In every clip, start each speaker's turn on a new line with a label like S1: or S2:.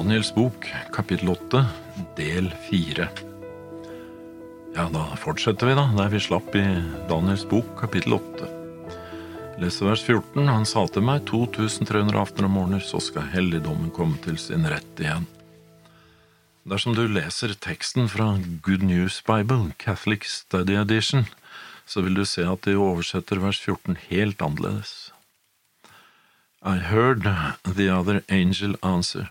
S1: Daniels bok, kapittel 8, del 4. Ja, da fortsetter vi, da, der vi slapp i Daniels bok, kapittel 8. Leser vers 14. Han sa til meg, 2300 aftener og morgener, så skal helligdommen komme til sin rett igjen. Dersom du leser teksten fra Good News Bible, Catholic Study Edition, så vil du se at de oversetter vers 14 helt annerledes. I heard the other angel answer.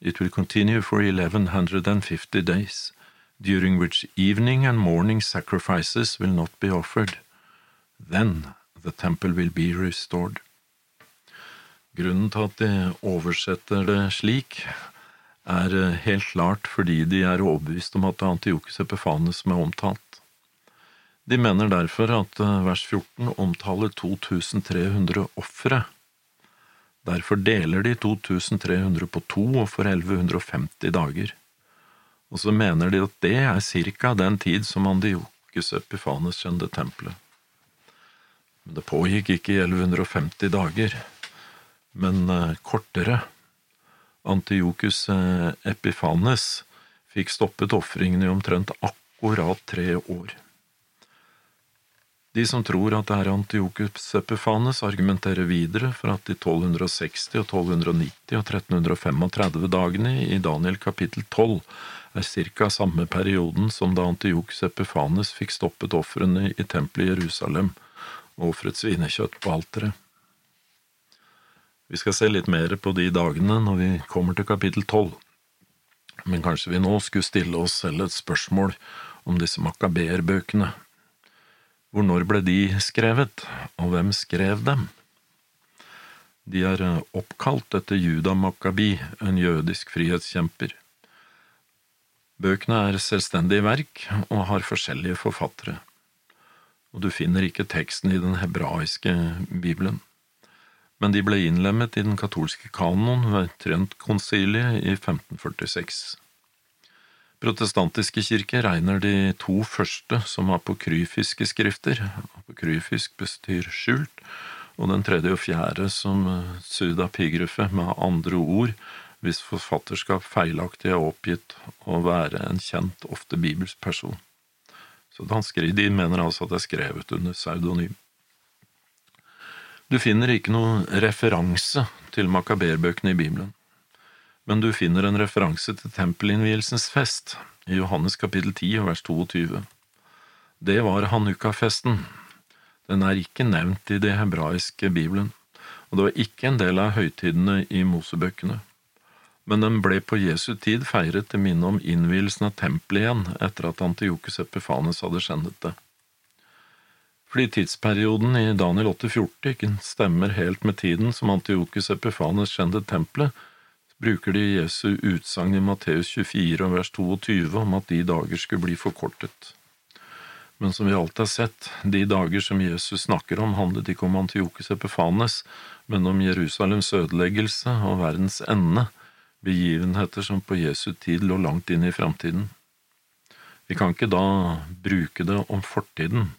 S1: It will continue for 1150 days, during which evening and morning sacrifices will not be offered. Then the temple will be restored. Grunnen til at de oversetter det slik, er helt klart fordi de er overbevist om at det er Antiokus Epifanes som er omtalt. De mener derfor at vers 14 omtaler 2300 ofre Derfor deler de 2300 på to og får 1150 dager. Og så mener de at det er cirka den tid som Andiokus Epifanes skjønte tempelet. Men det pågikk ikke i 1150 dager, men eh, kortere. Antiokus eh, Epifanes fikk stoppet ofringene i omtrent akkurat tre år. De som tror at det er Antiokus Epifanes, argumenterer videre for at de 1260 og 1290 og 1335 dagene i Daniel kapittel 12 er ca. samme perioden som da Antiokus Epifanes fikk stoppet ofrene i tempelet i Jerusalem og ofret svinekjøtt på alteret. Vi skal se litt mer på de dagene når vi kommer til kapittel 12, men kanskje vi nå skulle stille oss selv et spørsmål om disse makabeerbøkene hvor når ble de skrevet, og hvem skrev dem? De er eh, oppkalt etter Juda Makabi, en jødisk frihetskjemper. Bøkene er selvstendige verk og har forskjellige forfattere, og du finner ikke teksten i den hebraiske bibelen. Men de ble innlemmet i den katolske kanoen ved Trent-konsiliet i 1546. Protestantiske kirke regner de to første som apokryfiske skrifter, apokryfisk bestyr skjult, og den tredje og fjerde som suda pigrufe, med andre ord, hvis forfatterskap feilaktig er oppgitt å være en kjent, ofte bibelsk person. Så danskere de mener altså at det er skrevet under pseudonym. Du finner ikke noen referanse til makaberbøkene i Bibelen men du finner en referanse til tempelinnvielsens fest i Johannes kapittel 10 vers 22. Det var Hanukka-festen. Den er ikke nevnt i det hebraiske bibelen, og det var ikke en del av høytidene i Mosebøkene. Men den ble på Jesu tid feiret til minne om innvielsen av tempelet igjen etter at Antiokus Epifanes hadde skjendet det. Fordi tidsperioden i Daniel 8,14 ikke stemmer helt med tiden som Antiokus Epifanes skjendet tempelet, bruker de Jesu utsagn i Matteus 24 vers 22 om at de dager skulle bli forkortet. Men som vi alltid har sett, de dager som Jesus snakker om, handlet ikke om Antiokus Epifanes, men om Jerusalems ødeleggelse og verdens ende, begivenheter som på Jesu tid lå langt inn i framtiden. Vi kan ikke da bruke det om fortiden,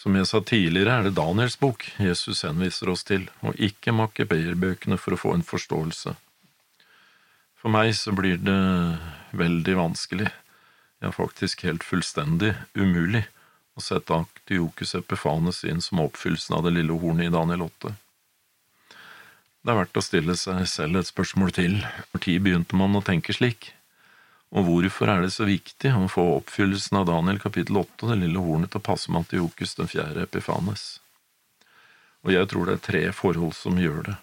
S1: som jeg sa tidligere, er det Daniels bok Jesus henviser oss til, og ikke Makebeerbøkene for å få en forståelse. For meg så blir det veldig vanskelig, ja faktisk helt fullstendig umulig, å sette Aktiokus Epifanes inn som oppfyllelsen av det lille hornet i Daniel 8. Det er verdt å stille seg selv et spørsmål til, når begynte man å tenke slik? Og hvorfor er det så viktig å få oppfyllelsen av Daniel kapittel 8, det lille hornet, til å passe med Antiokus den fjerde Epifanes? Og jeg tror det er tre forhold som gjør det.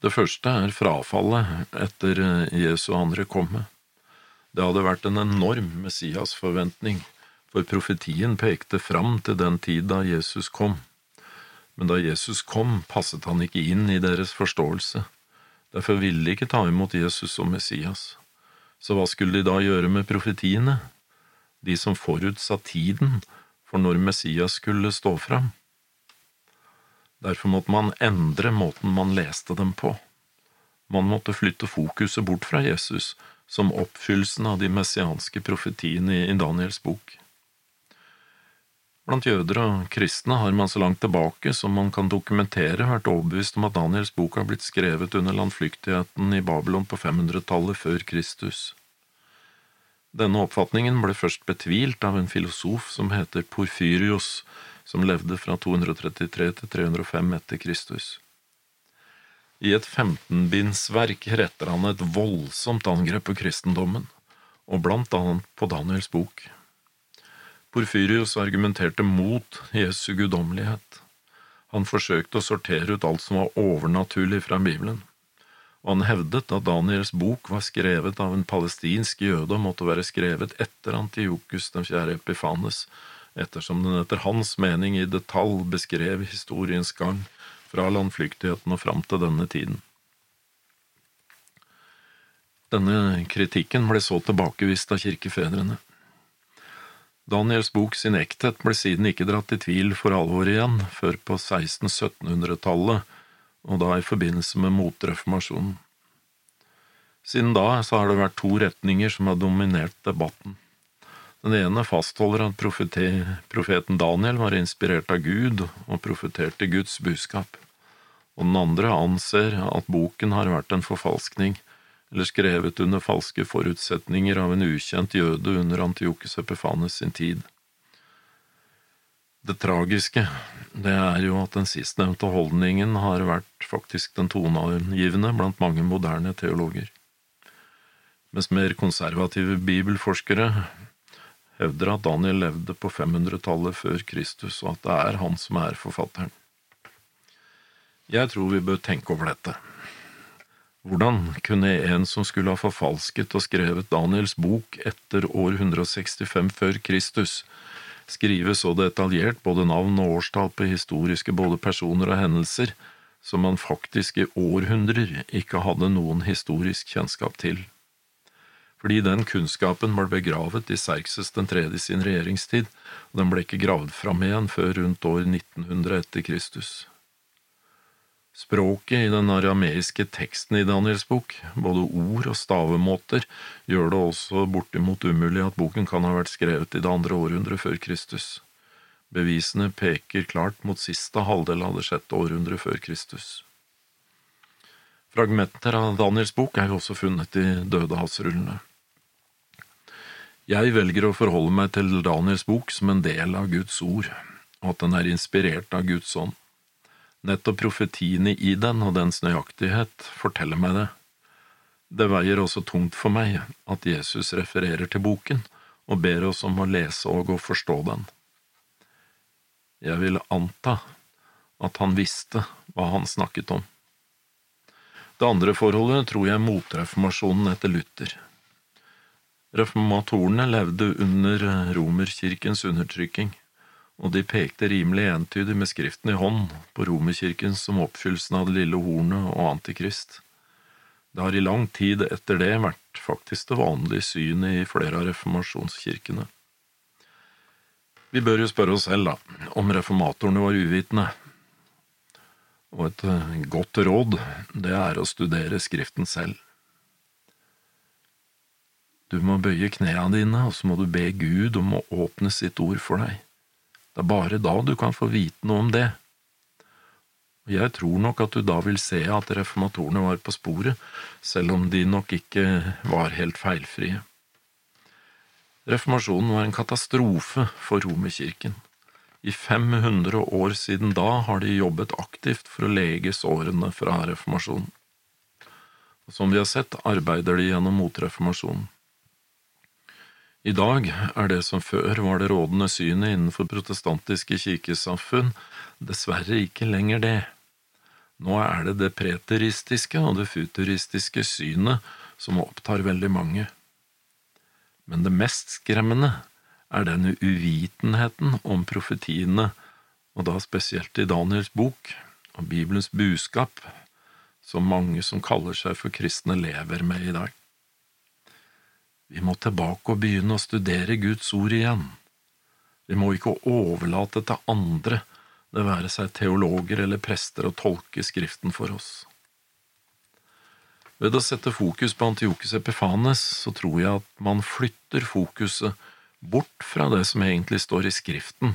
S1: Det første er frafallet etter Jesu andre komme. Det hadde vært en enorm Messias-forventning, for profetien pekte fram til den tid da Jesus kom. Men da Jesus kom, passet han ikke inn i deres forståelse. Derfor ville de ikke ta imot Jesus som Messias. Så hva skulle de da gjøre med profetiene, de som forutsa tiden for når Messias skulle stå fram? Derfor måtte man endre måten man leste dem på. Man måtte flytte fokuset bort fra Jesus som oppfyllelsen av de messianske profetiene i Daniels bok. Blant jøder og kristne har man så langt tilbake som man kan dokumentere vært overbevist om at Daniels bok har blitt skrevet under landflyktigheten i Babylon på 500-tallet før Kristus. Denne oppfatningen ble først betvilt av en filosof som heter Porfyrios, som levde fra 233 til 305 etter Kristus. I et femtenbindsverk retter han et voldsomt angrep på kristendommen, og blant annet på Daniels bok. Porfyrius argumenterte mot Jesu guddommelighet. Han forsøkte å sortere ut alt som var overnaturlig fra Bibelen, og han hevdet at Daniels bok var skrevet av en palestinsk jøde og måtte være skrevet etter Antiokus den fjerde Epifanes, ettersom den etter hans mening i detalj beskrev historiens gang fra landflyktigheten og fram til denne tiden. Denne kritikken ble så tilbakevist av kirkefedrene. Daniels bok sin ekthet ble siden ikke dratt i tvil for alvor igjen før på 1600–1700-tallet, og da i forbindelse med motreformasjonen. Siden da så har det vært to retninger som har dominert debatten. Den ene fastholder at profeten Daniel var inspirert av Gud og profeterte Guds budskap, og den andre anser at boken har vært en forfalskning, eller skrevet under falske forutsetninger av en ukjent jøde under Antiokus Epifanes sin tid. Det tragiske, det er jo at den sistnevnte holdningen har vært faktisk den toneangivende blant mange moderne teologer. Mens mer konservative bibelforskere hevder at Daniel levde på 500-tallet før Kristus, og at det er han som er forfatteren. Jeg tror vi bør tenke over dette. Hvordan kunne en som skulle ha forfalsket og skrevet Daniels bok etter år 165 før Kristus, skrive så detaljert både navn og årstall på historiske både personer og hendelser som man faktisk i århundrer ikke hadde noen historisk kjennskap til? fordi den kunnskapen ble begravet i Serkses den tredje sin regjeringstid, og den ble ikke gravd fram igjen før rundt år 1900 etter Kristus. Språket i den arameiske teksten i Daniels bok, både ord og stavemåter, gjør det også bortimot umulig at boken kan ha vært skrevet i det andre århundret før Kristus. Bevisene peker klart mot siste halvdel av det sjette århundret før Kristus. Fragmenter av Daniels bok er jo også funnet i dødehavsrullene. Jeg velger å forholde meg til Daniels bok som en del av Guds ord, og at den er inspirert av Guds ånd. Nettopp profetiene i den og dens nøyaktighet forteller meg det. Det veier også tungt for meg at Jesus refererer til boken og ber oss om å lese og å forstå den. Jeg vil anta at han visste hva han snakket om. Det andre forholdet tror jeg motreformasjonen etter Luther. Reformatorene levde under romerkirkens undertrykking, og de pekte rimelig entydig med Skriften i hånd på romerkirken som oppfyllelsen av det lille hornet og Antikrist. Det har i lang tid etter det vært faktisk det vanlige synet i flere av reformasjonskirkene. Vi bør jo spørre oss selv, da, om reformatorene var uvitende. Og et godt råd, det er å studere Skriften selv. Du må bøye knærne dine, og så må du be Gud om å åpne sitt ord for deg. Det er bare da du kan få vite noe om det. Og jeg tror nok at du da vil se at reformatorene var på sporet, selv om de nok ikke var helt feilfrie. Reformasjonen var en katastrofe for Romerkirken. I 500 år siden da har de jobbet aktivt for å lege sårene fra reformasjonen. Og som vi har sett, arbeider de gjennom motreformasjonen. I dag er det som før var det rådende synet innenfor protestantiske kirkesamfunn, dessverre ikke lenger det. Nå er det det preteristiske og det futuristiske synet som opptar veldig mange. Men det mest skremmende er den uvitenheten om profetiene, og da spesielt i Daniels bok, og Bibelens budskap, som mange som kaller seg for kristne, lever med i dag. Vi må tilbake og begynne å studere Guds ord igjen. Vi må ikke overlate til andre, det være seg teologer eller prester, å tolke Skriften for oss. Ved å sette fokus på Antiokus Epifanes, så tror jeg at man flytter fokuset bort fra det som egentlig står i Skriften,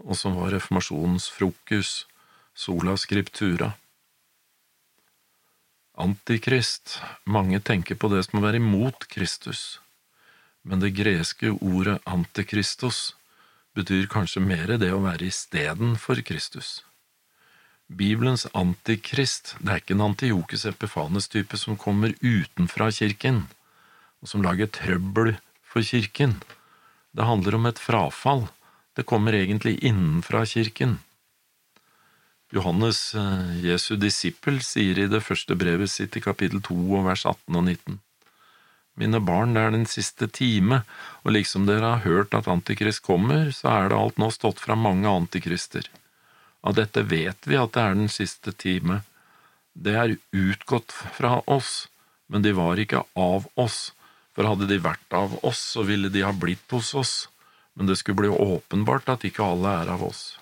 S1: og som var reformasjonens frokus, sola scriptura. Antikrist, mange tenker på det som å være imot Kristus, men det greske ordet antikristos betyr kanskje mer det å være istedenfor Kristus. Bibelens antikrist det er ikke en Antiokus Epifanes-type som kommer utenfra kirken, og som lager trøbbel for kirken. Det handler om et frafall. Det kommer egentlig innenfra kirken. Johannes, eh, Jesu disippel, sier i det første brevet sitt i kapittel 2 og vers 18 og 19. Mine barn, det er den siste time, og liksom dere har hørt at Antikrist kommer, så er det alt nå stått fra mange antikrister. Av dette vet vi at det er den siste time. Det er utgått fra oss, men de var ikke av oss, for hadde de vært av oss, så ville de ha blitt hos oss, men det skulle bli åpenbart at ikke alle er av oss.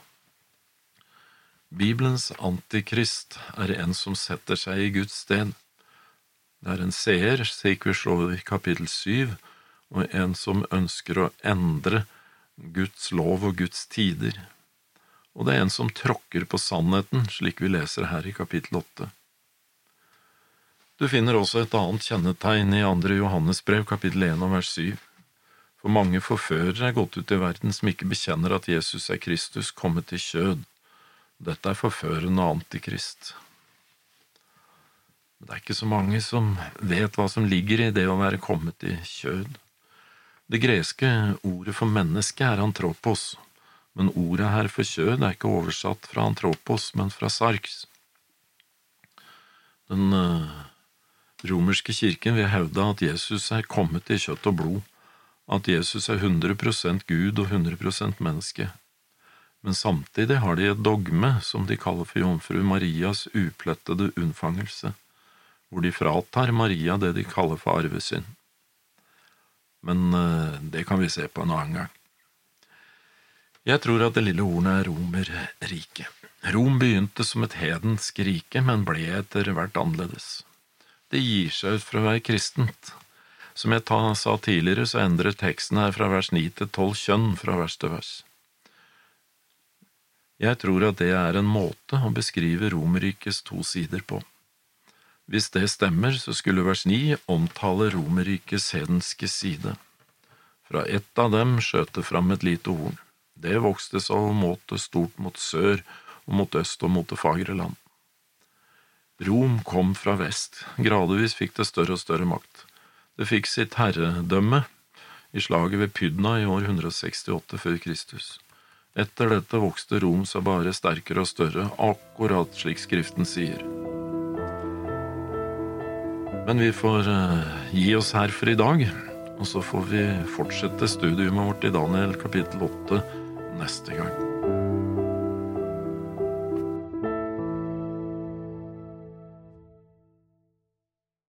S1: Bibelens antikrist er en som setter seg i Guds sted. Det er en seer, vi slår i kapittel syv, og en som ønsker å endre Guds lov og Guds tider. Og det er en som tråkker på sannheten, slik vi leser her i kapittel åtte. Du finner også et annet kjennetegn i andre Johannesbrev, kapittel 1 og vers 7. For mange forførere er gått ut i verden som ikke bekjenner at Jesus er Kristus kommet i kjød. Dette er forførende antikrist. Men det er ikke så mange som vet hva som ligger i det å være kommet i kjød. Det greske ordet for menneske er antropos, men ordet her for kjød er ikke oversatt fra antropos, men fra sarks. Den uh, romerske kirken vil hevde at Jesus er kommet i kjøtt og blod, at Jesus er 100% Gud og 100% menneske men samtidig har de et dogme som de kaller for jomfru Marias uplettede unnfangelse, hvor de fratar Maria det de kaller for arvesynd. Men eh, det kan vi se på en annen gang. Jeg tror at det lille ordet er Romerriket. Rom begynte som et hedensk rike, men ble etter hvert annerledes. Det gir seg ut for å være kristent. Som jeg sa tidligere, så endrer teksten her fra vers 9 til 12 kjønn fra vers til vers. Jeg tror at det er en måte å beskrive Romerrikets to sider på. Hvis det stemmer, så skulle vers 9 omtale Romerrikets hedenske side. Fra ett av dem skjøt det fram et lite horn. Det vokste så måte stort mot sør og mot øst og mot det fagre land. Rom kom fra vest, gradvis fikk det større og større makt. Det fikk sitt herredømme i slaget ved Pydna i år 168 før Kristus. Etter dette vokste Rom seg bare sterkere og større, akkurat slik Skriften sier. Men vi får uh, gi oss her for i dag, og så får vi fortsette studiet vårt i Daniel kapittel 8 neste gang.